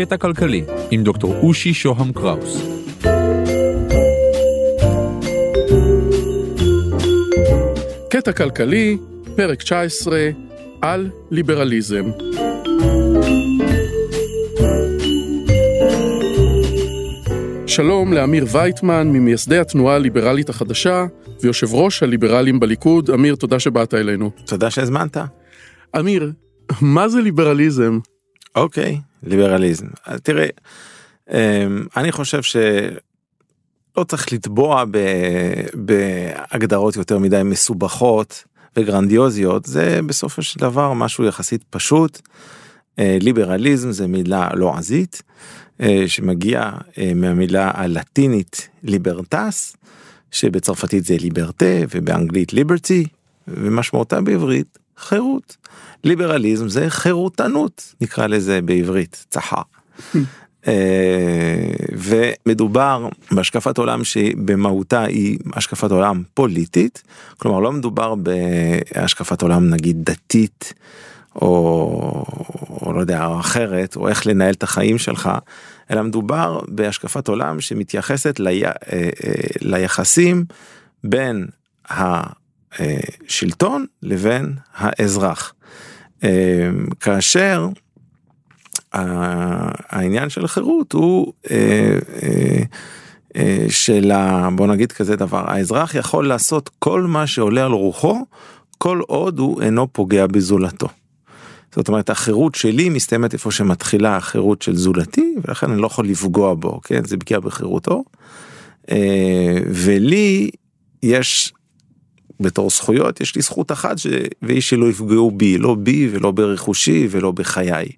קטע כלכלי עם דוקטור אושי שוהם קראוס. קטע כלכלי, פרק 19, על ליברליזם. שלום לאמיר וייטמן, ממייסדי התנועה הליברלית החדשה ויושב ראש הליברלים בליכוד. אמיר, תודה שבאת אלינו. תודה שהזמנת. אמיר, מה זה ליברליזם? אוקיי, ליברליזם. תראה, אמ, אני חושב שלא צריך לטבוע. בהגדרות יותר מדי מסובכות וגרנדיוזיות, זה בסופו של דבר משהו יחסית פשוט. אה, ליברליזם זה מילה לועזית אה, שמגיעה אה, מהמילה הלטינית ליברטס, שבצרפתית זה ליברטה ובאנגלית ליברטי, ומשמעותה בעברית חירות. ליברליזם זה חירותנות נקרא לזה בעברית צחה. ומדובר בהשקפת עולם שבמהותה היא השקפת עולם פוליטית, כלומר לא מדובר בהשקפת עולם נגיד דתית או, או לא יודע אחרת או איך לנהל את החיים שלך אלא מדובר בהשקפת עולם שמתייחסת לי, ליחסים בין השלטון לבין האזרח. כאשר העניין של חירות הוא של בוא נגיד כזה דבר האזרח יכול לעשות כל מה שעולה על רוחו כל עוד הוא אינו פוגע בזולתו. זאת אומרת החירות שלי מסתיימת איפה שמתחילה החירות של זולתי ולכן אני לא יכול לפגוע בו כן זה פגיעה בחירותו. ולי יש בתור זכויות יש לי זכות אחת ש... והיא שלא יפגעו בי לא בי ולא ברכושי ולא בחיי.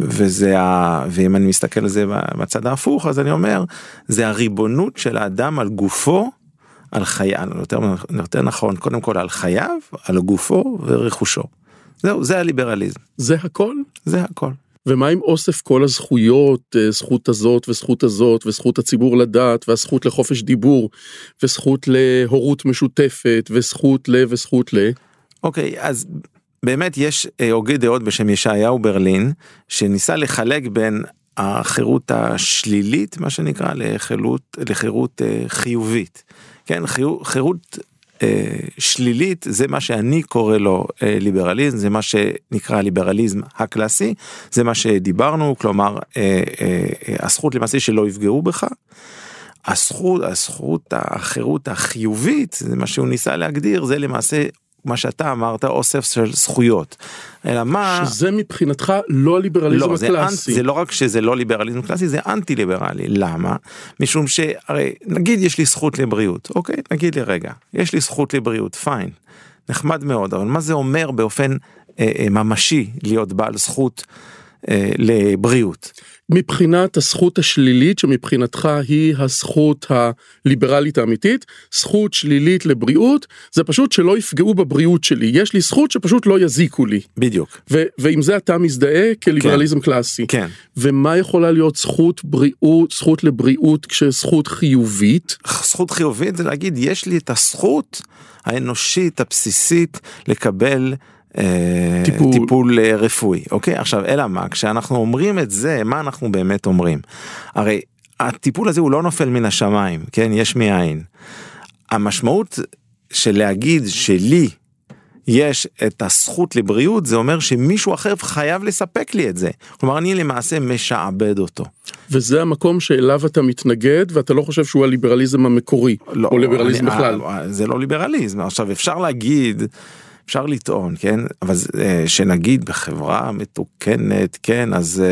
וזה ה... ואם אני מסתכל על זה בצד ההפוך אז אני אומר זה הריבונות של האדם על גופו על חייו יותר, יותר נכון קודם כל על חייו על גופו ורכושו. זהו זה הליברליזם. זה הכל? זה הכל. ומה עם אוסף כל הזכויות, זכות הזאת וזכות הזאת וזכות הציבור לדעת והזכות לחופש דיבור וזכות להורות משותפת וזכות ל וזכות ל? אוקיי אז באמת יש הוגה דעות בשם ישעיהו ברלין שניסה לחלק בין החירות השלילית מה שנקרא לחירות לחירות חיובית כן חירות שלילית זה מה שאני קורא לו ליברליזם זה מה שנקרא ליברליזם הקלאסי זה מה שדיברנו כלומר הזכות למעשה שלא יפגעו בך. הזכות הזכות החירות החיובית זה מה שהוא ניסה להגדיר זה למעשה מה שאתה אמרת אוסף של זכויות. אלא מה שזה מבחינתך לא הליברליזם לא, הקלאסי. זה, זה לא רק שזה לא ליברליזם קלאסי זה אנטי ליברלי למה? משום שהרי נגיד יש לי זכות לבריאות אוקיי? נגיד לי רגע יש לי זכות לבריאות פיין. נחמד מאוד אבל מה זה אומר באופן אה, אה, ממשי להיות בעל זכות אה, לבריאות. מבחינת הזכות השלילית שמבחינתך היא הזכות הליברלית האמיתית, זכות שלילית לבריאות זה פשוט שלא יפגעו בבריאות שלי, יש לי זכות שפשוט לא יזיקו לי. בדיוק. ועם זה אתה מזדהה כליברליזם כן. קלאסי. כן. ומה יכולה להיות זכות בריאות, זכות לבריאות כשזכות חיובית? זכות חיובית זה להגיד יש לי את הזכות האנושית הבסיסית לקבל טיפול. טיפול רפואי אוקיי עכשיו אלא מה כשאנחנו אומרים את זה מה אנחנו באמת אומרים הרי הטיפול הזה הוא לא נופל מן השמיים כן יש מאין. המשמעות של להגיד שלי יש את הזכות לבריאות זה אומר שמישהו אחר חייב לספק לי את זה כלומר אני למעשה משעבד אותו. וזה המקום שאליו אתה מתנגד ואתה לא חושב שהוא הליברליזם המקורי לא, או ליברליזם אני, בכלל. זה לא ליברליזם עכשיו אפשר להגיד. אפשר לטעון כן אבל שנגיד בחברה מתוקנת כן אז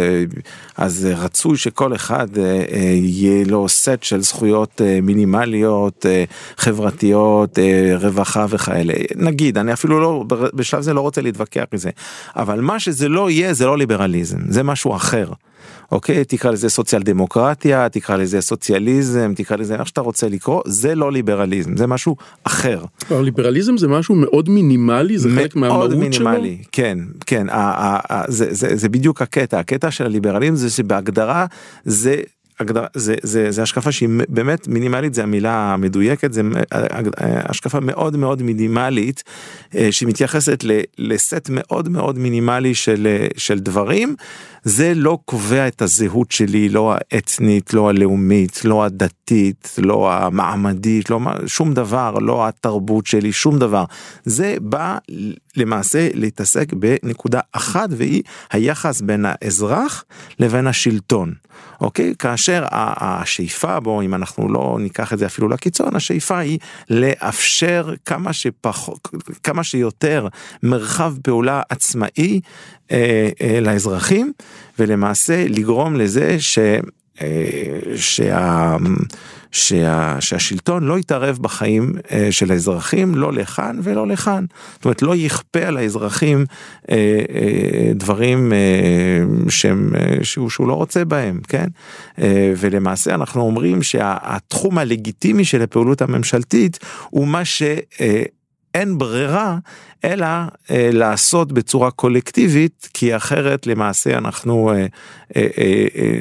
אז רצוי שכל אחד יהיה לו סט של זכויות מינימליות חברתיות רווחה וכאלה נגיד אני אפילו לא בשלב זה לא רוצה להתווכח מזה אבל מה שזה לא יהיה זה לא ליברליזם זה משהו אחר. אוקיי תקרא לזה סוציאל דמוקרטיה תקרא לזה סוציאליזם תקרא לזה איך שאתה רוצה לקרוא זה לא ליברליזם זה משהו אחר. לא, ליברליזם זה משהו מאוד מינימלי זה חלק מהמהות שלו? מאוד מינימלי כן כן זה, זה, זה בדיוק הקטע הקטע של הליברליזם זה שבהגדרה זה הגדרה, זה, זה, זה השקפה שהיא באמת מינימלית, זה המילה המדויקת, זה השקפה מאוד מאוד מינימלית, שמתייחסת לסט מאוד מאוד מינימלי של, של דברים. זה לא קובע את הזהות שלי, לא האתנית, לא הלאומית, לא הדתית, לא המעמדית, לא שום דבר, לא התרבות שלי, שום דבר. זה בא למעשה להתעסק בנקודה אחת והיא היחס בין האזרח לבין השלטון. אוקיי? כאשר השאיפה בו, אם אנחנו לא ניקח את זה אפילו לקיצון, השאיפה היא לאפשר כמה שפחות, כמה שיותר מרחב פעולה עצמאי אה, אה, לאזרחים, ולמעשה לגרום לזה ש... אה, שה, שה, שהשלטון לא יתערב בחיים של האזרחים לא לכאן ולא לכאן. זאת אומרת לא יכפה על האזרחים דברים שהם, שהוא, שהוא לא רוצה בהם, כן? ולמעשה אנחנו אומרים שהתחום הלגיטימי של הפעילות הממשלתית הוא מה ש... אין ברירה אלא אה, לעשות בצורה קולקטיבית כי אחרת למעשה אנחנו אה, אה, אה, אה,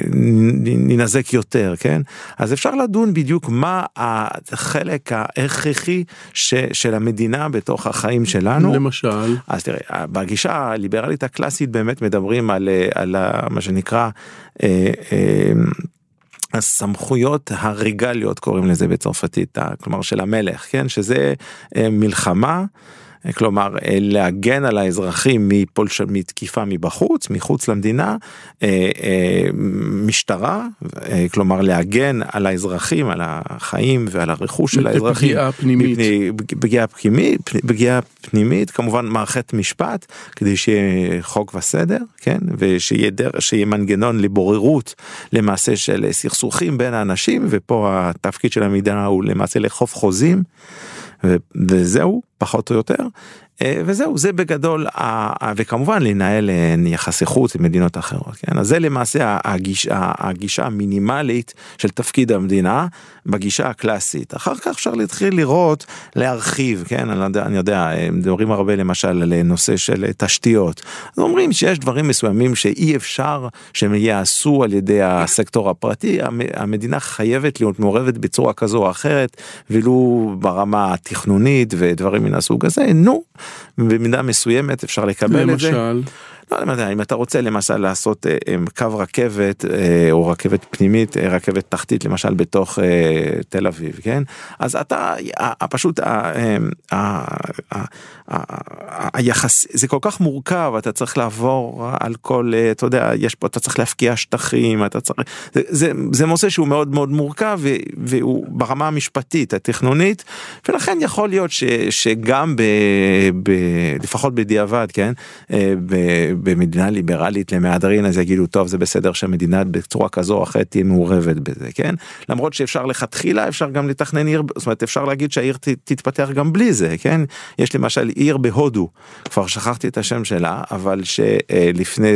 ננזק יותר כן אז אפשר לדון בדיוק מה החלק ההכרחי ש, של המדינה בתוך החיים שלנו למשל אז תראה בגישה הליברלית הקלאסית באמת מדברים על, אה, על מה שנקרא. אה, אה, הסמכויות הרגליות קוראים לזה בצרפתית, כלומר של המלך, כן, שזה אה, מלחמה. כלומר להגן על האזרחים מפולש... מתקיפה מבחוץ, מחוץ למדינה, אה, אה, משטרה, אה, כלומר להגן על האזרחים, על החיים ועל הרכוש של האזרחים. פגיעה פנימית. פגיעה פנימית, פגיעה פנימית, כמובן מערכת משפט, כדי שיהיה חוק וסדר, כן, ושיהיה דר... שיהיה מנגנון לבוררות למעשה של סכסוכים בין האנשים, ופה התפקיד של המדינה הוא למעשה לאכוף חוזים. וזהו פחות או יותר אה, וזהו זה בגדול וכמובן לנהל אה, יחסי חוץ עם מדינות אחרות כן? אז זה למעשה הגישה, הגישה המינימלית של תפקיד המדינה בגישה הקלאסית אחר כך אפשר להתחיל לראות להרחיב כן אני יודע, אני יודע מדברים הרבה למשל על נושא של תשתיות אז אומרים שיש דברים מסוימים שאי אפשר שהם ייעשו על ידי הסקטור הפרטי המדינה חייבת להיות מעורבת בצורה כזו או אחרת ולו ברמה התכנונית ודברים מן הסוג הזה נו במידה מסוימת אפשר לקבל למשל. את זה. למשל. לא יודע, אם אתה רוצה למשל לעשות אה, אה, קו רכבת אה, או רכבת פנימית, רכבת תחתית למשל בתוך תל אביב, כן? אז אתה פשוט היחס זה כל כך מורכב אתה צריך לעבור על כל אתה יודע יש פה אתה צריך להפקיע שטחים אתה צריך זה, נושא שהוא מאוד מאוד מורכב והוא ברמה המשפטית התכנונית ולכן יכול להיות שגם לפחות בדיעבד כן. במדינה ליברלית למהדרין אז יגידו טוב זה בסדר שהמדינה בצורה כזו או אחרת תהיה מעורבת בזה כן? למרות שאפשר לכתחילה אפשר גם לתכנן עיר זאת אומרת אפשר להגיד שהעיר תתפתח גם בלי זה כן? יש למשל עיר בהודו כבר שכחתי את השם שלה אבל שלפני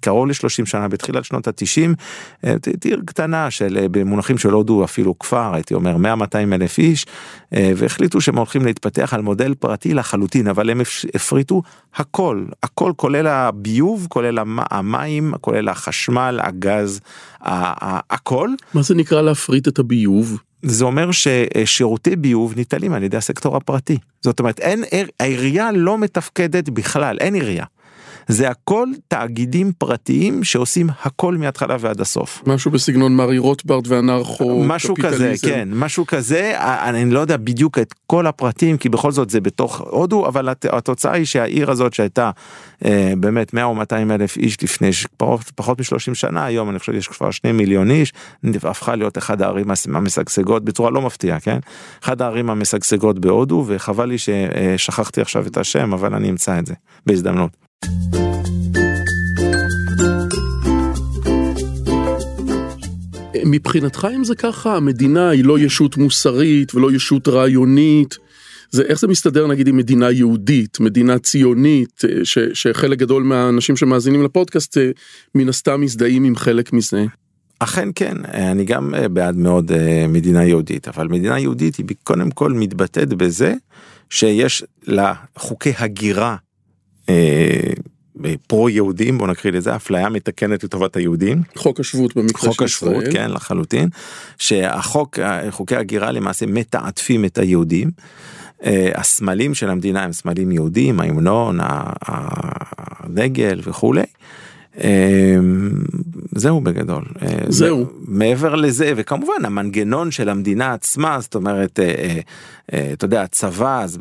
קרוב ל-30 שנה בתחילת שנות ה-90 אה, עיר קטנה של אה, במונחים של הודו אפילו כפר הייתי אומר 100 200 אלף איש אה, והחליטו שהם הולכים להתפתח על מודל פרטי לחלוטין אבל הם הפריטו הכל הכל כולל הביוב כולל המים כולל החשמל הגז הכל. מה זה נקרא להפריט את הביוב? זה אומר ששירותי ביוב ניטלים על ידי הסקטור הפרטי זאת אומרת אין העירייה לא מתפקדת בכלל אין עירייה. זה הכל תאגידים פרטיים שעושים הכל מההתחלה ועד הסוף. משהו בסגנון מרי רוטברט והנרחו משהו כזה כן משהו כזה אני לא יודע בדיוק את כל הפרטים כי בכל זאת זה בתוך הודו אבל התוצאה היא שהעיר הזאת שהייתה אה, באמת 100 או 200 אלף איש לפני פחות, פחות מ-30 שנה היום אני חושב שיש כבר 2 מיליון איש הפכה להיות אחד הערים המשגשגות בצורה לא מפתיעה כן אחד הערים המשגשגות בהודו וחבל לי ששכחתי עכשיו את השם אבל אני אמצא את זה בהזדמנות. מבחינתך אם זה ככה המדינה היא לא ישות מוסרית ולא ישות רעיונית. זה איך זה מסתדר נגיד עם מדינה יהודית מדינה ציונית ש, שחלק גדול מהאנשים שמאזינים לפודקאסט מן הסתם מזדהים עם חלק מזה. אכן כן אני גם בעד מאוד מדינה יהודית אבל מדינה יהודית היא קודם כל מתבטאת בזה שיש לה חוקי הגירה אה, פרו יהודים בוא נקריא לזה אפליה מתקנת לטובת היהודים חוק השבות במקרה חוק השבות כן לחלוטין שהחוק חוקי הגירה למעשה מתעטפים את היהודים. הסמלים של המדינה הם סמלים יהודים ההמנון הדגל וכולי. זהו בגדול. זהו. מעבר לזה וכמובן המנגנון של המדינה עצמה זאת אומרת אתה יודע הצבא אז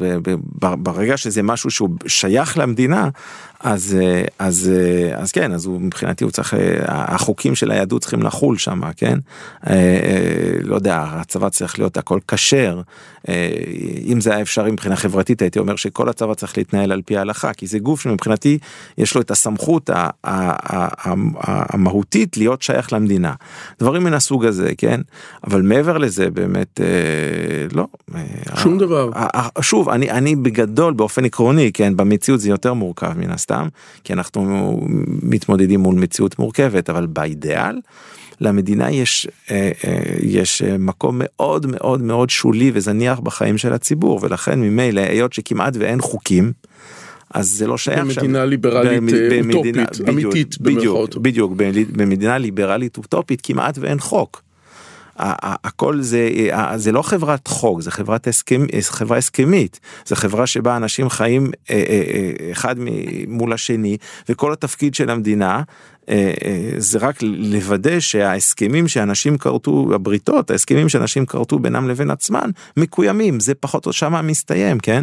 ברגע שזה משהו שהוא שייך למדינה אז אז אז כן אז הוא מבחינתי הוא צריך החוקים של היהדות צריכים לחול שם כן? לא יודע הצבא צריך להיות הכל כשר. אם זה היה אפשרי מבחינה חברתית הייתי אומר שכל הצבא צריך להתנהל על פי ההלכה כי זה גוף שמבחינתי יש לו את הסמכות המהותית להיות שייך למדינה. דברים מן הסוג הזה כן? אבל מעבר לזה באמת לא. שום דבר. שוב אני אני בגדול באופן עקרוני כן במציאות זה יותר מורכב מן הסתם כי אנחנו מתמודדים מול מציאות מורכבת אבל באידאל. למדינה יש יש מקום מאוד מאוד מאוד שולי וזניח בחיים של הציבור ולכן ממילא היות שכמעט ואין חוקים. אז זה לא שייך שם. במדינה ליברלית אוטופית אמיתית בדיוק בדיוק במדינה ליברלית אוטופית כמעט ואין חוק. הכל זה זה לא חברת חוק זה חברת הסכם חברה הסכמית. זה חברה שבה אנשים חיים אחד מול השני וכל התפקיד של המדינה זה רק לוודא שההסכמים שאנשים כרתו הבריתות ההסכמים שאנשים כרתו בינם לבין עצמם מקוימים. זה פחות או שמה מסתיים כן?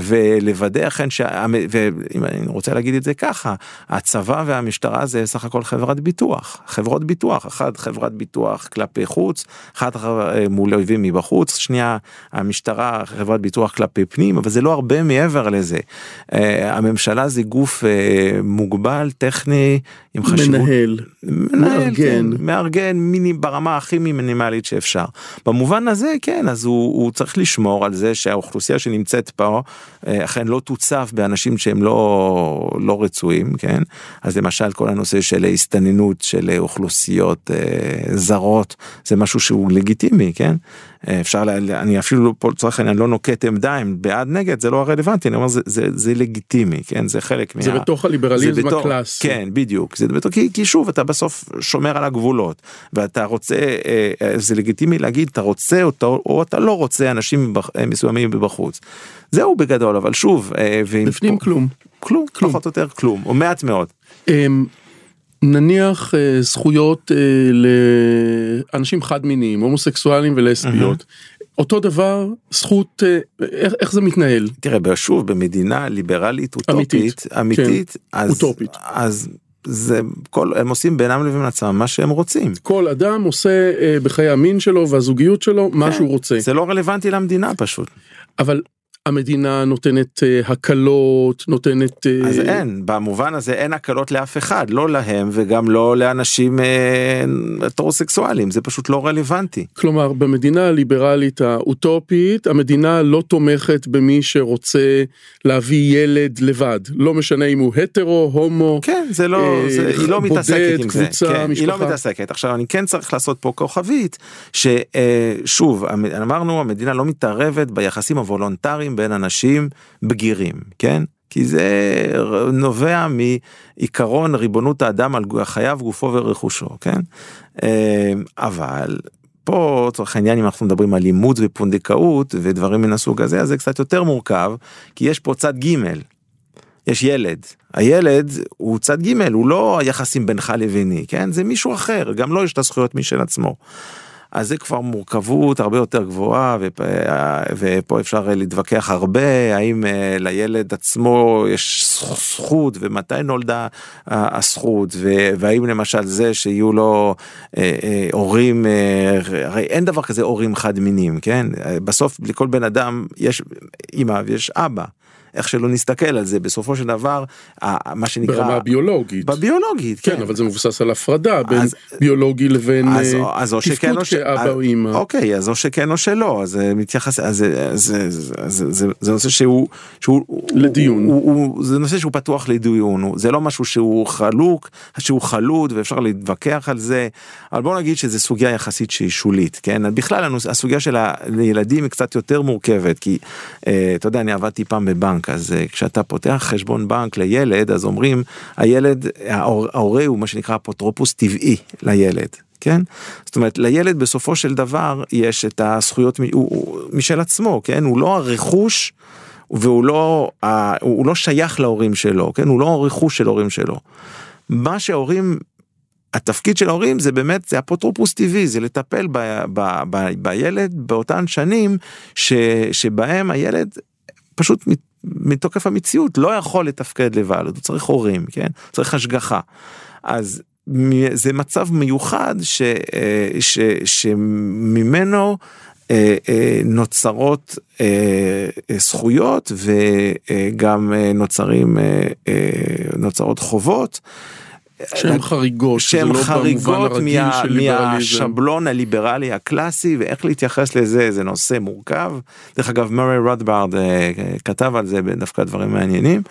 ולוודא אכן שאם אני רוצה להגיד את זה ככה הצבא והמשטרה זה סך הכל חברת ביטוח. חברות ביטוח אחת חברת ביטוח כלפי חוץ אחת מול אויבים מבחוץ שנייה המשטרה חברת ביטוח כלפי פנים אבל זה לא הרבה מעבר לזה. הממשלה זה גוף מוגבל טכני. עם חשיבות. מנהל, מארגן. כן, מארגן מיני ברמה הכי מינימלית שאפשר. במובן הזה כן אז הוא, הוא צריך לשמור על זה שהאוכלוסייה שנמצאת פה אכן לא תוצף באנשים שהם לא לא רצויים כן אז למשל כל הנושא של הסתננות של אוכלוסיות אה, זרות זה משהו שהוא לגיטימי כן. אפשר לה, אני אפילו לא, פה לצורך העניין לא נוקט עמדה אם בעד נגד זה לא הרלוונטי אני אומר זה, זה, זה לגיטימי כן? זה חלק זה מה... בתוך הליברליזם הקלאסי. כן בדיוק. זה בתוך, כי, כי שוב אתה בסוף שומר על הגבולות ואתה רוצה אה, זה לגיטימי להגיד אתה רוצה אותו או אתה לא רוצה אנשים מסוימים בחוץ. זהו בגדול אבל שוב אה, בפנים פה, כלום. כלום כלום. פחות או יותר כלום או מעט מאוד. נניח אה, זכויות אה, לאנשים חד מיניים הומוסקסואלים ולסביות. Mm-hmm. אותו דבר זכות איך, איך זה מתנהל? תראה שוב במדינה ליברלית אוטופית אמיתית, אמיתית כן, אז, אוטופית. אז זה כל הם עושים בינם לבין עצמם מה שהם רוצים. כל אדם עושה אה, בחיי המין שלו והזוגיות שלו כן, מה שהוא רוצה. זה לא רלוונטי למדינה פשוט. אבל המדינה נותנת uh, הקלות נותנת uh... אז אין במובן הזה אין הקלות לאף אחד לא להם וגם לא לאנשים הטרוסקסואלים uh, זה פשוט לא רלוונטי. כלומר במדינה הליברלית האוטופית המדינה לא תומכת במי שרוצה להביא ילד לבד לא משנה אם הוא הטרו הומו כן זה לא זה, היא לא בודד, מתעסקת עם קבוצה, זה כן, היא לא מתעסקת עכשיו אני כן צריך לעשות פה כוכבית ששוב אמרנו המדינה לא מתערבת ביחסים הוולונטריים. בין אנשים בגירים, כן? כי זה נובע מעיקרון ריבונות האדם על חייו, גופו ורכושו, כן? אה, אבל פה לצורך העניין אם אנחנו מדברים על אימוץ ופונדקאות ודברים מן הסוג הזה אז זה קצת יותר מורכב כי יש פה צד ג' יש ילד הילד הוא צד ג' הוא לא היחסים בינך לביני כן זה מישהו אחר גם לו לא יש את הזכויות משל עצמו. אז זה כבר מורכבות הרבה יותר גבוהה ופה אפשר להתווכח הרבה האם אה, לילד עצמו יש זכות ומתי נולדה הזכות והאם למשל זה שיהיו לו אה, אה, הורים הרי אין דבר כזה הורים חד מינים כן בסוף לכל בן אדם יש אמא ויש אבא. איך שלא נסתכל על זה בסופו של דבר מה שנקרא ברמה הביולוגית. בביולוגית כן, כן. אבל זה מבוסס על הפרדה בין אז, ביולוגי לבין אז, אה, אז או שכן או שאבא או אמא אוקיי אז או שכן או שלא אז זה מתייחס אז זה, זה, זה, זה, זה, זה נושא שהוא שהוא לדיון. הוא, הוא, הוא, זה נושא שהוא פתוח לדיון זה לא משהו שהוא חלוק שהוא חלוד ואפשר להתווכח על זה אבל בוא נגיד שזה סוגיה יחסית שהיא שולית כן? בכלל הסוגיה של הילדים היא קצת יותר מורכבת כי אה, אתה יודע אני עבדתי פעם בבנק בנק אז אה, כשאתה פותח חשבון בנק לילד אז אומרים הילד ההורה הוא מה שנקרא אפוטרופוס טבעי לילד. כן? זאת אומרת לילד בסופו של דבר יש את הזכויות הוא, הוא, משל עצמו כן הוא לא הרכוש והוא לא הוא לא שייך להורים שלו כן הוא לא הרכוש של הורים שלו. מה שההורים התפקיד של ההורים זה באמת זה אפוטרופוס טבעי זה לטפל ב, ב, ב, בילד באותן שנים ש, שבהם הילד פשוט מתוקף המציאות לא יכול לתפקד לבד הוא צריך הורים כן צריך השגחה אז זה מצב מיוחד ש, אה, ש, שממנו אה, אה, נוצרות זכויות וגם נוצרים נוצרות חובות. שהן חריגות, שהן לא חריגות מה, מהשבלון הליברלי הקלאסי ואיך להתייחס לזה זה נושא מורכב. דרך אגב מרי רודברד כתב על זה דווקא דברים מעניינים.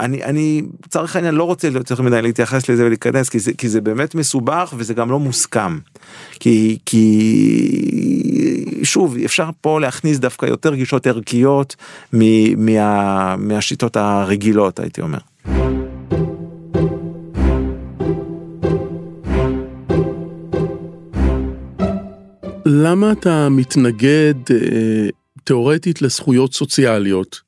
אני אני צריך העניין לא רוצה יותר מדי להתייחס לזה ולהיכנס כי זה כי זה באמת מסובך וזה גם לא מוסכם. כי כי שוב אפשר פה להכניס דווקא יותר גישות ערכיות מה, מהשיטות הרגילות הייתי אומר. למה אתה מתנגד אה, תיאורטית לזכויות סוציאליות?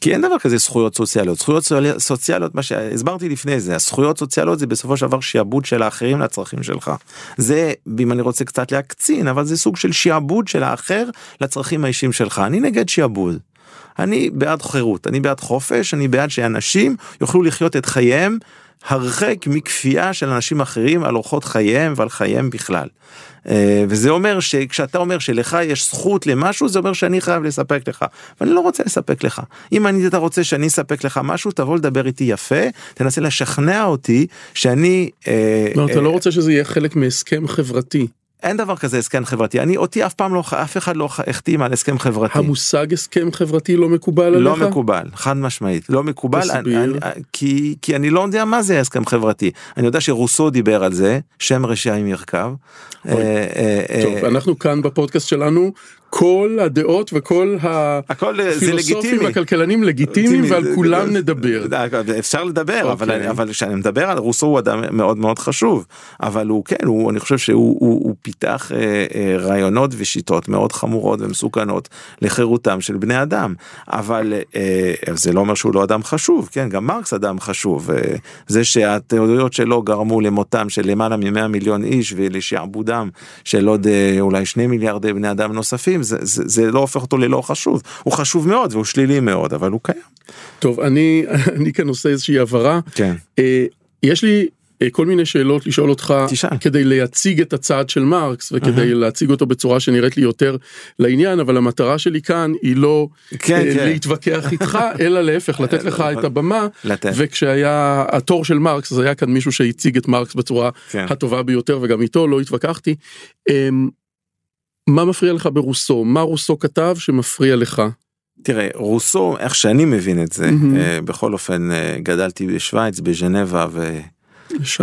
כי אין דבר כזה זכויות סוציאליות זכויות סוציאליות מה שהסברתי לפני זה הזכויות סוציאליות זה בסופו של דבר שיעבוד של האחרים לצרכים שלך זה אם אני רוצה קצת להקצין אבל זה סוג של שיעבוד של האחר לצרכים האישיים שלך אני נגד שיעבוד. אני בעד חירות אני בעד חופש אני בעד שאנשים יוכלו לחיות את חייהם הרחק מכפייה של אנשים אחרים על אורחות חייהם ועל חייהם בכלל. אה, וזה אומר שכשאתה אומר שלך יש זכות למשהו זה אומר שאני חייב לספק לך ואני לא רוצה לספק לך אם אני אתה רוצה שאני אספק לך משהו תבוא לדבר איתי יפה תנסה לשכנע אותי שאני אה, לא אתה לא רוצה שזה יהיה חלק מהסכם חברתי. אין דבר כזה הסכם חברתי אני אותי אף פעם לא אף אחד לא החתים על הסכם חברתי. המושג הסכם חברתי לא מקובל עליך? לא מקובל חד משמעית לא מקובל אני, אני, כי כי אני לא יודע מה זה הסכם חברתי אני יודע שרוסו דיבר על זה שם רשעים ירכב. אה, אה, טוב, אה, אנחנו כאן בפודקאסט שלנו כל הדעות וכל הפילוסופים הכלכלנים לגיטימיים ועל כולם נדבר. אפשר לדבר אבל אוקיי. אבל כשאני מדבר על רוסו הוא אדם מאוד מאוד חשוב אבל הוא כן הוא אני חושב שהוא פיתח רעיונות ושיטות מאוד חמורות ומסוכנות לחירותם של בני אדם אבל זה לא אומר שהוא לא אדם חשוב כן גם מרקס אדם חשוב זה שהתיאוריות שלו גרמו למותם של למעלה מ-100 מיליון איש ולשעבודם של עוד אולי שני מיליארדי בני אדם נוספים. זה, זה, זה לא הופך אותו ללא חשוב, הוא חשוב מאוד והוא שלילי מאוד, אבל הוא קיים. טוב, אני, אני כאן עושה איזושהי הבהרה. כן. אה, יש לי אה, כל מיני שאלות לשאול אותך תשאל. כדי להציג את הצעד של מרקס וכדי uh-huh. להציג אותו בצורה שנראית לי יותר לעניין אבל המטרה שלי כאן היא לא כן, אה, כן. להתווכח איתך אלא להפך לתת לך את הבמה לתת. וכשהיה התור של מרקס אז היה כאן מישהו שהציג את מרקס בצורה כן. הטובה ביותר וגם איתו לא התווכחתי. אה, מה מפריע לך ברוסו? מה רוסו כתב שמפריע לך? תראה, רוסו, איך שאני מבין את זה, mm-hmm. בכל אופן גדלתי בשוויץ, בז'נבה,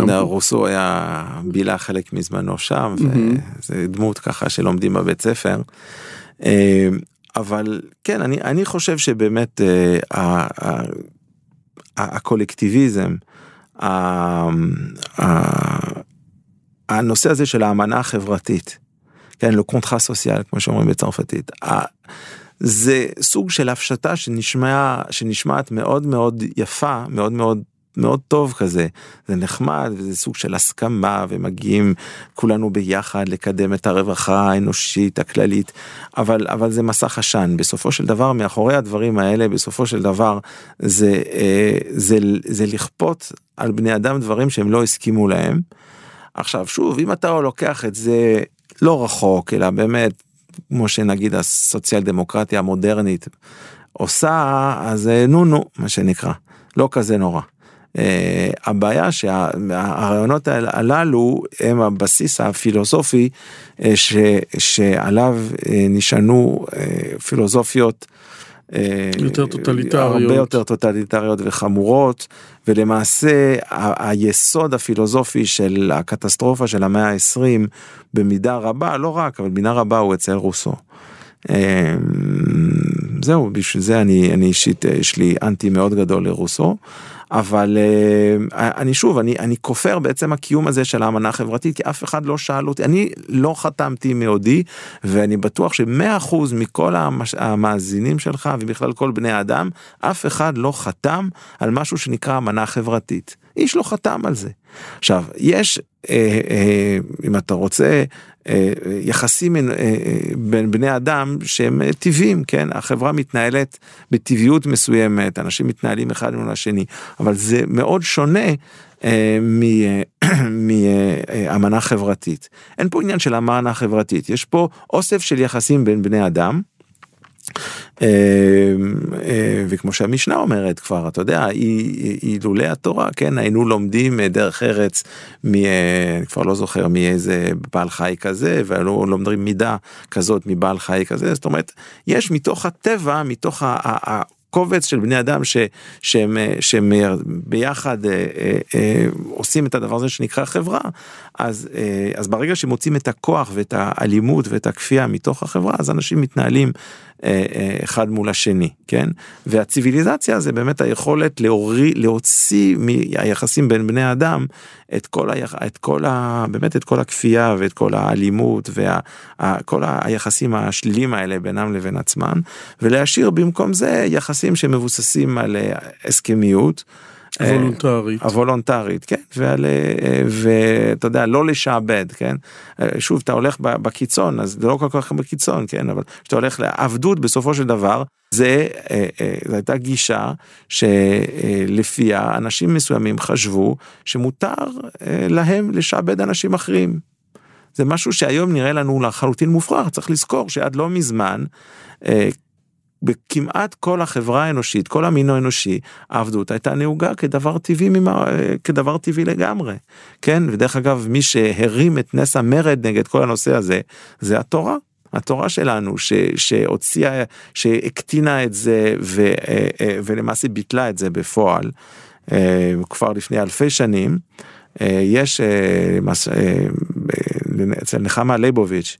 ורוסו היה בילה חלק מזמנו שם, mm-hmm. וזה דמות ככה שלומדים בבית ספר. אבל כן, אני, אני חושב שבאמת הקולקטיביזם, הנושא הזה של האמנה החברתית, כן, לו קונטרה סוציאל כמו שאומרים בצרפתית. זה סוג של הפשטה שנשמע, שנשמעת מאוד מאוד יפה, מאוד מאוד מאוד טוב כזה, זה נחמד וזה סוג של הסכמה ומגיעים כולנו ביחד לקדם את הרווחה האנושית הכללית, אבל, אבל זה מסך עשן, בסופו של דבר מאחורי הדברים האלה בסופו של דבר זה, אה, זה, זה לכפות על בני אדם דברים שהם לא הסכימו להם. עכשיו שוב אם אתה לוקח את זה לא רחוק אלא באמת כמו שנגיד הסוציאל דמוקרטיה המודרנית עושה אז אה, נו נו מה שנקרא לא כזה נורא. Uh, הבעיה שהרעיונות הללו הם הבסיס הפילוסופי uh, ש, שעליו uh, נשענו uh, פילוסופיות אה, יותר טוטליטריות. הרבה יותר טוטליטריות וחמורות, ולמעשה היסוד הפילוסופי של הקטסטרופה של המאה ה-20 במידה רבה, לא רק, אבל במידה רבה הוא אצל רוסו. אה, זהו, בשביל זה אני, אני אישית, יש לי אנטי מאוד גדול לרוסו. אבל אה, אני שוב, אני, אני כופר בעצם הקיום הזה של האמנה החברתית, כי אף אחד לא שאל אותי, אני לא חתמתי מאודי, ואני בטוח שמאה אחוז מכל המש, המאזינים שלך, ובכלל כל בני האדם, אף אחד לא חתם על משהו שנקרא אמנה חברתית. איש לא חתם על זה. עכשיו, יש, אה, אה, אם אתה רוצה, אה, יחסים אה, אה, בין בני אדם שהם טבעיים, כן? החברה מתנהלת בטבעיות מסוימת, אנשים מתנהלים אחד מול השני, אבל זה מאוד שונה מאמנה חברתית. אין פה עניין של אמנה חברתית, יש פה אוסף של יחסים בין בני אדם. אמ, אה, וכמו שהמשנה אומרת כבר, אתה יודע, אילולי התורה, כן, היינו לומדים דרך ארץ, מ, אה, אני כבר לא זוכר מאיזה בעל חי כזה, והיינו לומדים מידה כזאת מבעל חי כזה, זאת אומרת, יש מתוך הטבע, מתוך ה... קובץ של בני אדם ש, שהם, אה, שהם ביחד אה, אה, עושים את הדבר הזה שנקרא חברה, אז, אז ברגע שמוצאים את הכוח ואת האלימות ואת הכפייה מתוך החברה, אז אנשים מתנהלים אחד מול השני, כן? והציוויליזציה זה באמת היכולת להוריד, להוציא מהיחסים בין בני אדם את כל, היח, את כל ה... באמת את כל הכפייה ואת כל האלימות וכל היחסים השליליים האלה בינם לבין עצמם, ולהשאיר במקום זה יחסים שמבוססים על אה, הסכמיות. הוולונטרית. הוולונטרית, כן, ועל, אה, ואתה יודע, לא לשעבד, כן. אה, שוב, אתה הולך בקיצון, אז זה לא כל כך בקיצון, כן, אבל כשאתה הולך לעבדות בסופו של דבר, זה, אה, זו הייתה גישה שלפיה אנשים מסוימים חשבו שמותר להם לשעבד אנשים אחרים. זה משהו שהיום נראה לנו לחלוטין מופרך, צריך לזכור שעד לא מזמן בכמעט כל החברה האנושית, כל המין האנושי, העבדות הייתה נהוגה כדבר טבעי, ממה, כדבר טבעי לגמרי, כן? ודרך אגב, מי שהרים את נס המרד נגד כל הנושא הזה, זה התורה. התורה שלנו ש, שהוציאה, שהקטינה את זה ו, אה, אה, ולמעשה ביטלה את זה בפועל אה, כבר לפני אלפי שנים. יש אצל נחמה ליבוביץ'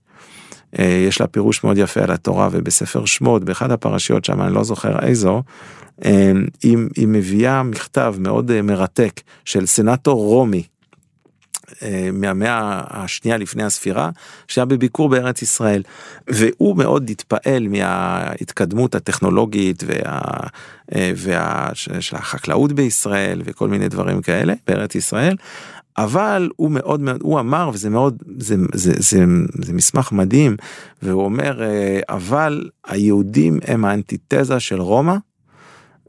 יש לה פירוש מאוד יפה על התורה ובספר שמות באחד הפרשיות שם אני לא זוכר איזו אה, היא, היא מביאה מכתב מאוד אה, מרתק של סנאטור רומי מהמאה השנייה לפני הספירה שהיה בביקור בארץ ישראל. והוא מאוד התפעל מההתקדמות הטכנולוגית וה, וה, של החקלאות בישראל וכל מיני דברים כאלה בארץ ישראל אבל הוא מאוד מאוד, הוא אמר, וזה מאוד, זה, זה, זה, זה, מסמך מדהים, והוא אומר, אה, אבל היהודים הם האנטיתזה של רומא,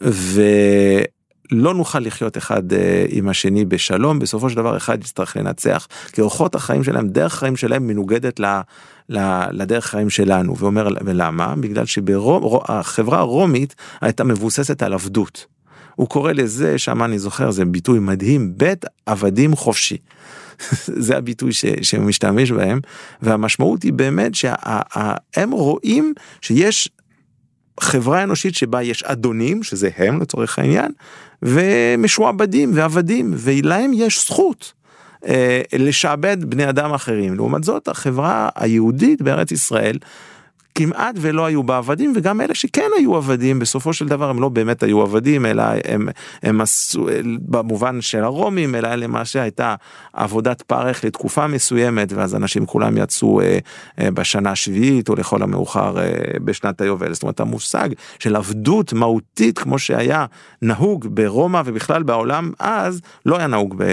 ולא נוכל לחיות אחד אה, עם השני בשלום, בסופו של דבר אחד יצטרך לנצח, כי אורחות החיים שלהם, דרך החיים שלהם מנוגדת ל, ל, לדרך החיים שלנו, ואומר, ולמה? בגלל שהחברה הרומית הייתה מבוססת על עבדות. הוא קורא לזה, שם אני זוכר, זה ביטוי מדהים, בית עבדים חופשי. זה הביטוי ש, שהוא משתמש בהם, והמשמעות היא באמת שהם רואים שיש חברה אנושית שבה יש אדונים, שזה הם לצורך העניין, ומשועבדים ועבדים, ולהם יש זכות. אה, לשעבד בני אדם אחרים. לעומת זאת, החברה היהודית בארץ ישראל כמעט ולא היו בה עבדים וגם אלה שכן היו עבדים בסופו של דבר הם לא באמת היו עבדים אלא הם, הם עשו במובן של הרומים אלא למעשה הייתה עבודת פרך לתקופה מסוימת ואז אנשים כולם יצאו אה, אה, בשנה השביעית או לכל המאוחר אה, בשנת היובל זאת אומרת המושג של עבדות מהותית כמו שהיה נהוג ברומא ובכלל בעולם אז לא היה נהוג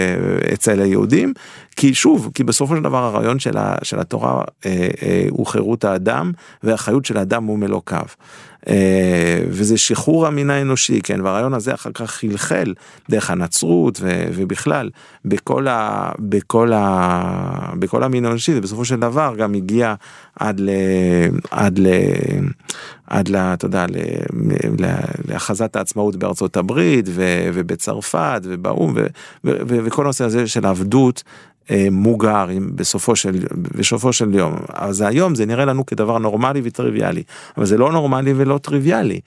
אצל היהודים כי שוב כי בסופו של דבר הרעיון של, ה, של התורה אה, אה, הוא חירות האדם. והחיות של האדם הוא מלוקיו. אה, וזה שחרור המין האנושי, כן, והרעיון הזה אחר כך חלחל דרך הנצרות ו, ובכלל בכל, ה, בכל, ה, בכל המין האנושי, ובסופו של דבר גם הגיע עד ל... עד ל... עד ל... אתה יודע, להכרזת העצמאות בארצות הברית ו, ובצרפת ובאו"ם וכל הנושא הזה של העבדות אה, מוגר בסופו של, בסופו של יום. אז היום זה נראה לנו כדבר נורמלי וטריוויאלי, אבל זה לא נורמלי ולא טריוויאלי.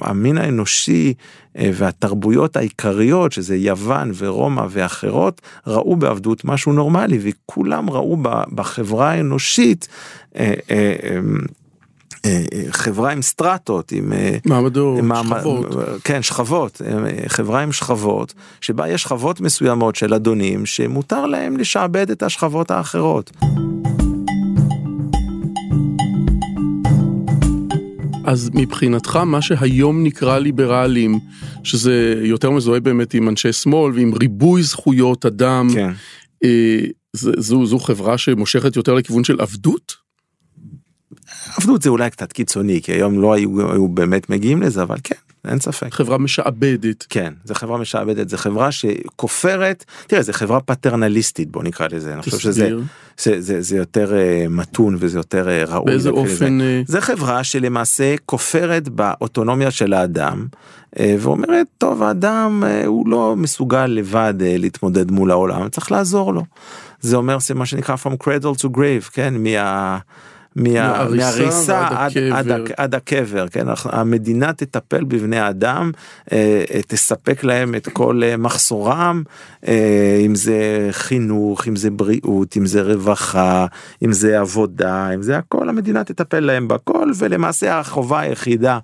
המין האנושי אה, והתרבויות העיקריות, שזה יוון ורומא ואחרות, ראו בעבדות משהו נורמלי, וכולם ראו בחברה האנושית אה, אה, חברה עם סטרטות, עם... אה, מעמדות, עם מעמד- שכבות. כן, שכבות, אה, חברה עם שכבות, שבה יש שכבות מסוימות של אדונים שמותר להם לשעבד את השכבות האחרות. אז מבחינתך מה שהיום נקרא ליברלים, שזה יותר מזוהה באמת עם אנשי שמאל ועם ריבוי זכויות אדם, כן. אה, זו, זו חברה שמושכת יותר לכיוון של עבדות? עבדות זה אולי קצת קיצוני, כי היום לא היו, היו באמת מגיעים לזה, אבל כן, אין ספק. חברה משעבדת. כן, זה חברה משעבדת, זה חברה שכופרת, תראה, זה חברה פטרנליסטית, בוא נקרא לזה, אני חושב שזה. זה, זה, זה יותר אה, מתון וזה יותר אה, ראוי. באיזה. אופן... אה, זה חברה שלמעשה כופרת באוטונומיה של האדם אה, ואומרת טוב האדם אה, הוא לא מסוגל לבד אה, להתמודד מול העולם צריך לעזור לו. זה אומר זה מה שנקרא from cradle to grave כן מה. מה, מהריסה עד, עד. עד, עד הקבר, כן, המדינה תטפל בבני אדם, אה, אה, תספק להם את כל אה, מחסורם, אם זה חינוך, אם זה בריאות, אם זה רווחה, אם זה עבודה, אם זה הכל, המדינה תטפל להם בכל, ולמעשה החובה היחידה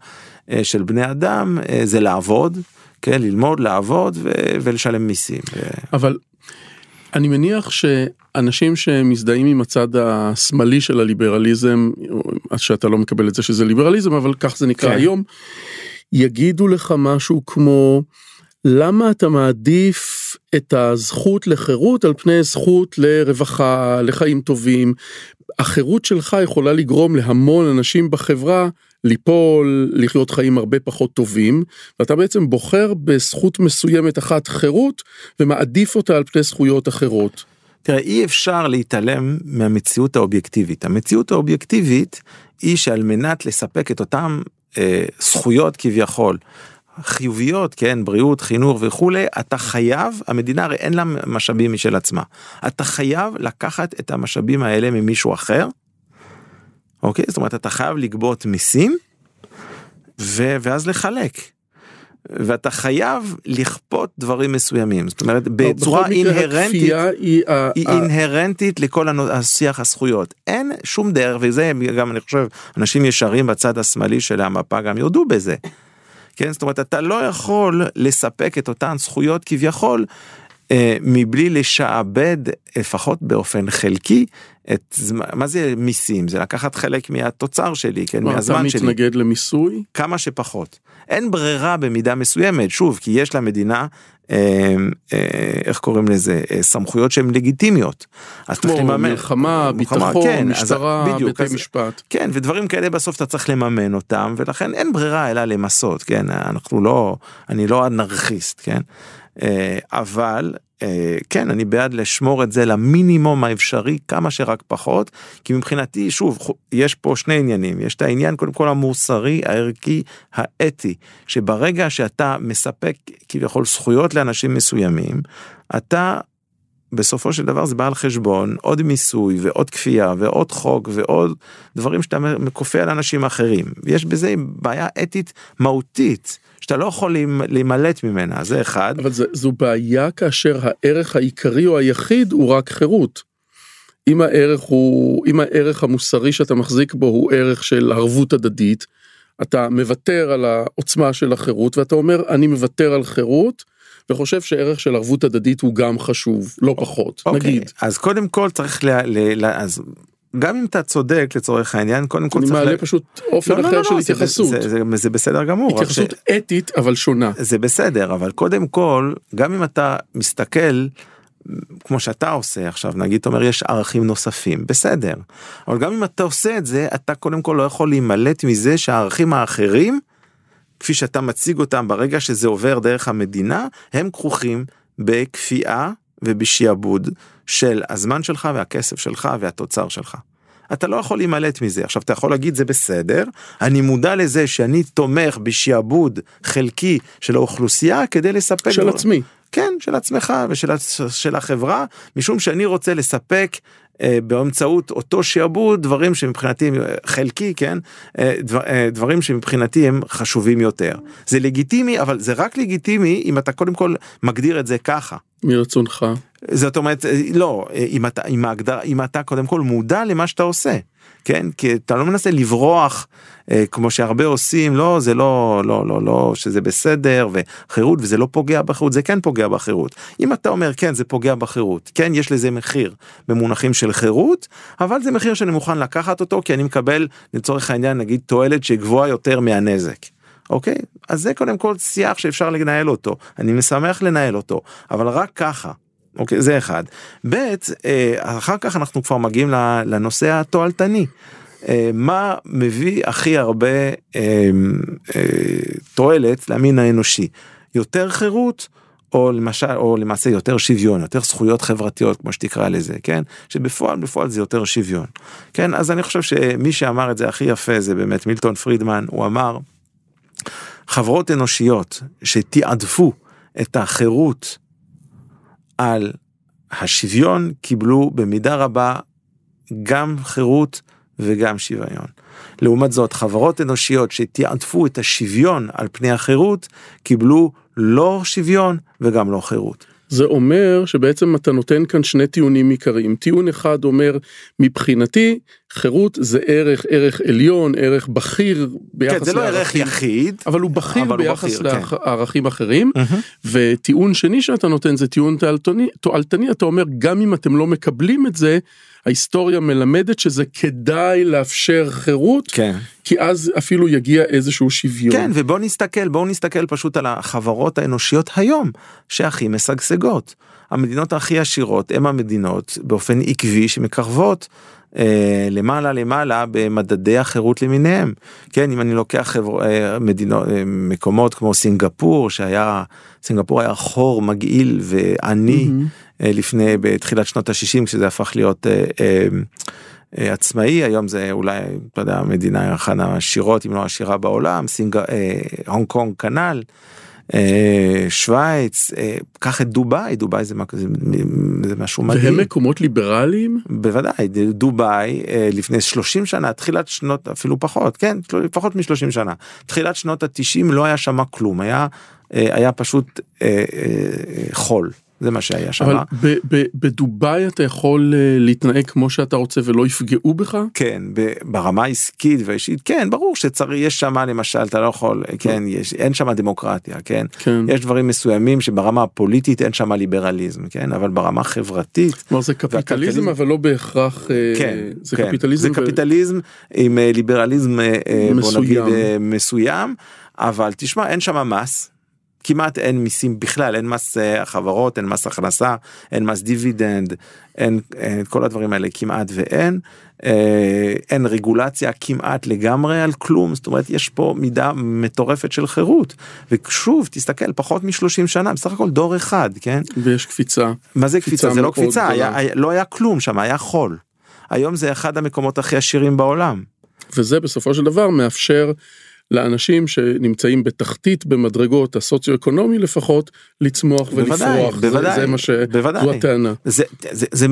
של בני אדם זה לעבוד, כן, ללמוד, לעבוד ו- ולשלם מיסים. אבל אני מניח שאנשים שמזדהים עם הצד השמאלי של הליברליזם, אז שאתה לא מקבל את זה שזה ליברליזם, אבל כך זה נקרא כן. היום, יגידו לך משהו כמו, למה אתה מעדיף את הזכות לחירות על פני זכות לרווחה, לחיים טובים? החירות שלך יכולה לגרום להמון אנשים בחברה ליפול, לחיות חיים הרבה פחות טובים, ואתה בעצם בוחר בזכות מסוימת אחת חירות, ומעדיף אותה על פני זכויות אחרות. תראה, אי אפשר להתעלם מהמציאות האובייקטיבית. המציאות האובייקטיבית היא שעל מנת לספק את אותם אה, זכויות כביכול, חיוביות, כן, בריאות, חינוך וכולי, אתה חייב, המדינה הרי אין לה משאבים משל עצמה. אתה חייב לקחת את המשאבים האלה ממישהו אחר, אוקיי? זאת אומרת, אתה חייב לגבות מיסים, ו- ואז לחלק. ואתה חייב לכפות דברים מסוימים, זאת אומרת, בצורה בכל מקרה, אינהרנטית. היא, היא אינהרנטית לכל השיח הזכויות אין שום דרך וזה גם אני חושב אנשים ישרים בצד השמאלי של המפה גם יודו בזה. כן? זאת אומרת אתה לא יכול לספק את אותן זכויות כביכול אה, מבלי לשעבד לפחות באופן חלקי את זמן מה זה מיסים? זה לקחת חלק מהתוצר שלי כן? מה, אתה מהזמן שלי. מתנגד למיסוי? כמה שפחות. אין ברירה במידה מסוימת, שוב, כי יש למדינה, איך קוראים לזה, אה, סמכויות שהן לגיטימיות. אז צריך כמו לממן. מלחמה, מלחמה, ביטחון, כן, משטרה, בדיוק, בתי משפט. כן, ודברים כאלה בסוף אתה צריך לממן אותם, ולכן אין ברירה אלא למסות, כן, אנחנו לא, אני לא אנרכיסט, כן, אה, אבל אה, כן, אני בעד לשמור את זה למינימום האפשרי כמה שרק פחות, כי מבחינתי, שוב, יש פה שני עניינים, יש את העניין קודם כל המוסרי, הערכי, האתי, שברגע שאתה מספק כביכול זכויות לאנשים מסוימים, אתה בסופו של דבר זה בא על חשבון עוד מיסוי ועוד כפייה ועוד חוק ועוד דברים שאתה כופה על אנשים אחרים. יש בזה בעיה אתית מהותית שאתה לא יכול להימ- להימלט ממנה, זה אחד. אבל זה, זו בעיה כאשר הערך העיקרי או היחיד הוא רק חירות. אם הערך הוא, אם הערך המוסרי שאתה מחזיק בו הוא ערך של ערבות הדדית, אתה מוותר על העוצמה של החירות ואתה אומר אני מוותר על חירות וחושב שערך של ערבות הדדית הוא גם חשוב, לא פחות, אוקיי, נגיד. אז קודם כל צריך ל... ל, ל אז גם אם אתה צודק לצורך העניין, קודם כל אני. מעלה ל- פשוט אופן לא, לא, אחר לא, של לא, התייחסות. זה, זה, זה, זה בסדר גמור. רק ש- התייחסות אתית אבל שונה. זה בסדר אבל קודם כל גם אם אתה מסתכל כמו שאתה עושה עכשיו נגיד אתה אומר יש ערכים נוספים בסדר אבל גם אם אתה עושה את זה אתה קודם כל לא יכול להימלט מזה שהערכים האחרים כפי שאתה מציג אותם ברגע שזה עובר דרך המדינה הם כרוכים בכפייה ובשעבוד של הזמן שלך והכסף שלך והתוצר שלך. אתה לא יכול להימלט מזה עכשיו אתה יכול להגיד זה בסדר אני מודע לזה שאני תומך בשעבוד חלקי של האוכלוסייה כדי לספק של דבר- עצמי. כן של עצמך ושל של החברה משום שאני רוצה לספק באמצעות אותו שעבוד דברים שמבחינתי אה, חלקי כן? אה, דבר, אה, דברים שמבחינתי הם חשובים יותר. זה לגיטימי אבל זה רק לגיטימי אם אתה קודם כל מגדיר את זה ככה. מרצונך. זאת אומרת, לא, אם אתה, אם ההגדרה, אם אתה קודם כל מודע למה שאתה עושה, כן? כי אתה לא מנסה לברוח, אה, כמו שהרבה עושים, לא, זה לא, לא, לא, לא, שזה בסדר, וחירות, וזה לא פוגע בחירות, זה כן פוגע בחירות. אם אתה אומר, כן, זה פוגע בחירות, כן, יש לזה מחיר במונחים של חירות, אבל זה מחיר שאני מוכן לקחת אותו, כי אני מקבל, לצורך העניין, נגיד, תועלת שגבוהה יותר מהנזק. אוקיי? אז זה קודם כל שיח שאפשר לנהל אותו, אני משמח לנהל אותו, אבל רק ככה. אוקיי, זה אחד. ב', אה, אחר כך אנחנו כבר מגיעים לנושא התועלתני. אה, מה מביא הכי הרבה אה, תועלת למין האנושי? יותר חירות או למשל או למעשה יותר שוויון יותר זכויות חברתיות כמו שתקרא לזה כן שבפועל בפועל זה יותר שוויון כן אז אני חושב שמי שאמר את זה הכי יפה זה באמת מילטון פרידמן הוא אמר חברות אנושיות שתעדפו את החירות על השוויון קיבלו במידה רבה גם חירות וגם שוויון. לעומת זאת חברות אנושיות שתעדפו את השוויון על פני החירות קיבלו לא שוויון וגם לא חירות. זה אומר שבעצם אתה נותן כאן שני טיעונים עיקריים. טיעון אחד אומר, מבחינתי, חירות זה ערך, ערך עליון, ערך בכיר ביחס לערכים. כן, זה לא ערך יחיד. אבל הוא בכיר אבל ביחס הוא בכיר, כן. לערכים אחרים. Mm-hmm. וטיעון שני שאתה נותן זה טיעון תועלתני, תועלתני, אתה אומר, גם אם אתם לא מקבלים את זה, ההיסטוריה מלמדת שזה כדאי לאפשר חירות, כן. כי אז אפילו יגיע איזשהו שוויון. כן, ובואו נסתכל, בואו נסתכל פשוט על החברות האנושיות היום, שהכי משגשגות. המדינות הכי עשירות הן המדינות באופן עקבי שמקרבות אה, למעלה למעלה במדדי החירות למיניהם. כן, אם אני לוקח חבר, אה, מדינות, אה, מקומות כמו סינגפור, שהיה, סינגפור היה חור מגעיל ועני ממ-הממ. אה, לפני, בתחילת שנות ה-60, כשזה הפך להיות... אה, אה, אה, עצמאי היום זה אולי אתה יודע המדינה אחת העשירות אם לא עשירה בעולם סינג... אה, הונג קונג כנ"ל. אה, שווייץ אה, קח את דובאי דובאי זה, זה, זה משהו מדהים. והם מקומות ליברליים? בוודאי דובאי אה, לפני 30 שנה תחילת שנות אפילו פחות כן פחות מ-30 שנה תחילת שנות ה-90 לא היה שם כלום היה היה פשוט חול זה מה שהיה שם. אבל ב- ב- בדובאי אתה יכול אה, להתנהג כמו שאתה רוצה ולא יפגעו בך? כן, ברמה העסקית והאישית, כן, ברור שצריך, יש שם למשל, אתה לא יכול, כן, יש, אין שם דמוקרטיה, כן? כן. יש דברים מסוימים שברמה הפוליטית אין שם ליברליזם, כן? אבל ברמה החברתית... כלומר זה קפיטליזם אבל לא בהכרח... אה, כן, זה כן. קפיטליזם. זה קפיטליזם עם אה, ליברליזם, בוא מסוים. נגיד, מסוים, אבל תשמע, אין שם מס. כמעט אין מיסים בכלל אין מס אה, חברות אין מס הכנסה אין מס דיבידנד אין, אין כל הדברים האלה כמעט ואין אה, אין רגולציה כמעט לגמרי על כלום זאת אומרת יש פה מידה מטורפת של חירות ושוב תסתכל פחות מ-30 שנה בסך הכל דור אחד כן ויש קפיצה. מה זה קפיצה זה לא קפיצה היה. היה, לא היה כלום שם היה חול היום זה אחד המקומות הכי עשירים בעולם. וזה בסופו של דבר מאפשר לאנשים שנמצאים בתחתית במדרגות הסוציו-אקונומי לפחות לצמוח בוודאי, ולפרוח. זה- בוודאי, זה מה ש... בוודאי. זו הטענה. זה, זה, זה,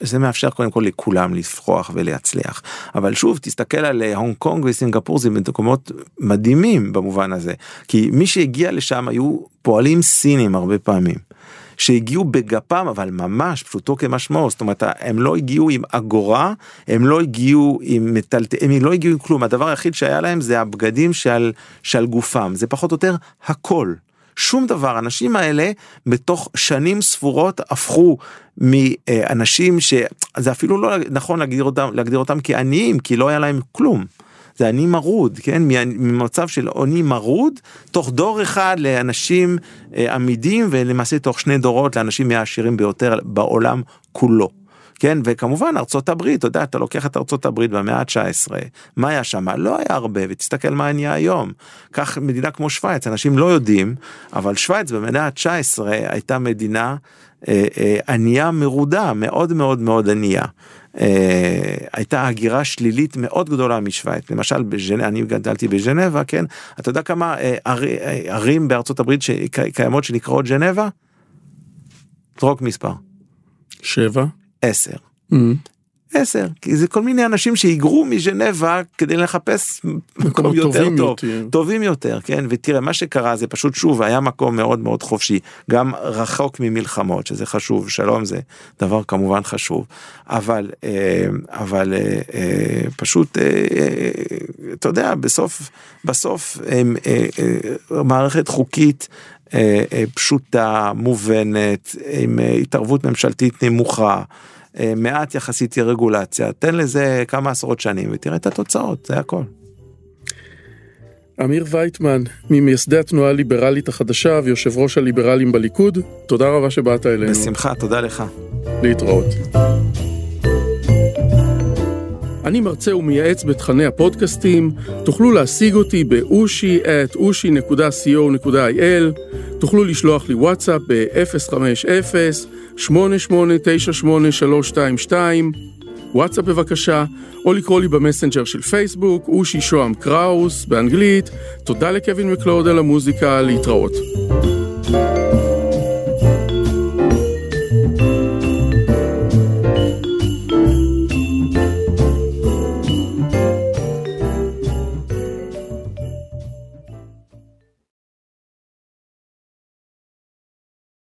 זה מאפשר קודם כל לכולם לפרוח ולהצליח אבל שוב תסתכל על אה, הונג קונג וסינגפור זה מקומות מדהימים במובן הזה כי מי שהגיע לשם היו פועלים סינים הרבה פעמים. שהגיעו בגפם אבל ממש פשוטו כמשמעו זאת אומרת הם לא הגיעו עם אגורה הם לא הגיעו עם מטלטל הם לא הגיעו עם כלום הדבר היחיד שהיה להם זה הבגדים שעל שעל גופם זה פחות או יותר הכל. שום דבר האנשים האלה בתוך שנים ספורות הפכו מאנשים שזה אפילו לא נכון להגדיר אותם להגדיר אותם כעניים כי לא היה להם כלום. זה עני מרוד כן ממצב של עוני מרוד תוך דור אחד לאנשים אה, עמידים ולמעשה תוך שני דורות לאנשים מהעשירים ביותר בעולם כולו. כן וכמובן ארצות הברית אתה יודע אתה לוקח את ארצות הברית במאה ה-19 מה היה שם לא היה הרבה ותסתכל מה נהיה היום. קח מדינה כמו שווייץ אנשים לא יודעים אבל שווייץ במאה ה-19 הייתה מדינה אה, אה, ענייה מרודה מאוד מאוד מאוד ענייה. אה, הייתה הגירה שלילית מאוד גדולה משוויץ. למשל, בז'נ... אני גדלתי בז'נבה, כן? אתה יודע כמה אה, ער... אה, ערים בארצות הברית שקיימות שנקראות ז'נבה? זרוק מספר. שבע? עשר. Mm-hmm. עשר, כי זה כל מיני אנשים שהיגרו מז'נבה כדי לחפש מקום יותר טובים טוב יותר. טובים יותר כן ותראה מה שקרה זה פשוט שוב היה מקום מאוד מאוד חופשי גם רחוק ממלחמות שזה חשוב שלום זה דבר כמובן חשוב אבל אה, אבל אה, אה, פשוט אתה יודע בסוף בסוף מערכת חוקית פשוטה מובנת עם התערבות ממשלתית נמוכה. אה, מעט יחסית רגולציה, תן לזה כמה עשרות שנים ותראה את התוצאות, זה הכל. אמיר וייטמן, ממייסדי התנועה הליברלית החדשה ויושב ראש הליברלים בליכוד, תודה רבה שבאת אלינו. בשמחה, תודה לך. להתראות. אני מרצה ומייעץ בתכני הפודקאסטים, תוכלו להשיג אותי באושי את אושי.co.il, תוכלו לשלוח לי וואטסאפ ב-050-8898-322, וואטסאפ בבקשה, או לקרוא לי במסנג'ר של פייסבוק, אושי שוהם קראוס, באנגלית, תודה לקווין מקלוד על המוזיקה, להתראות.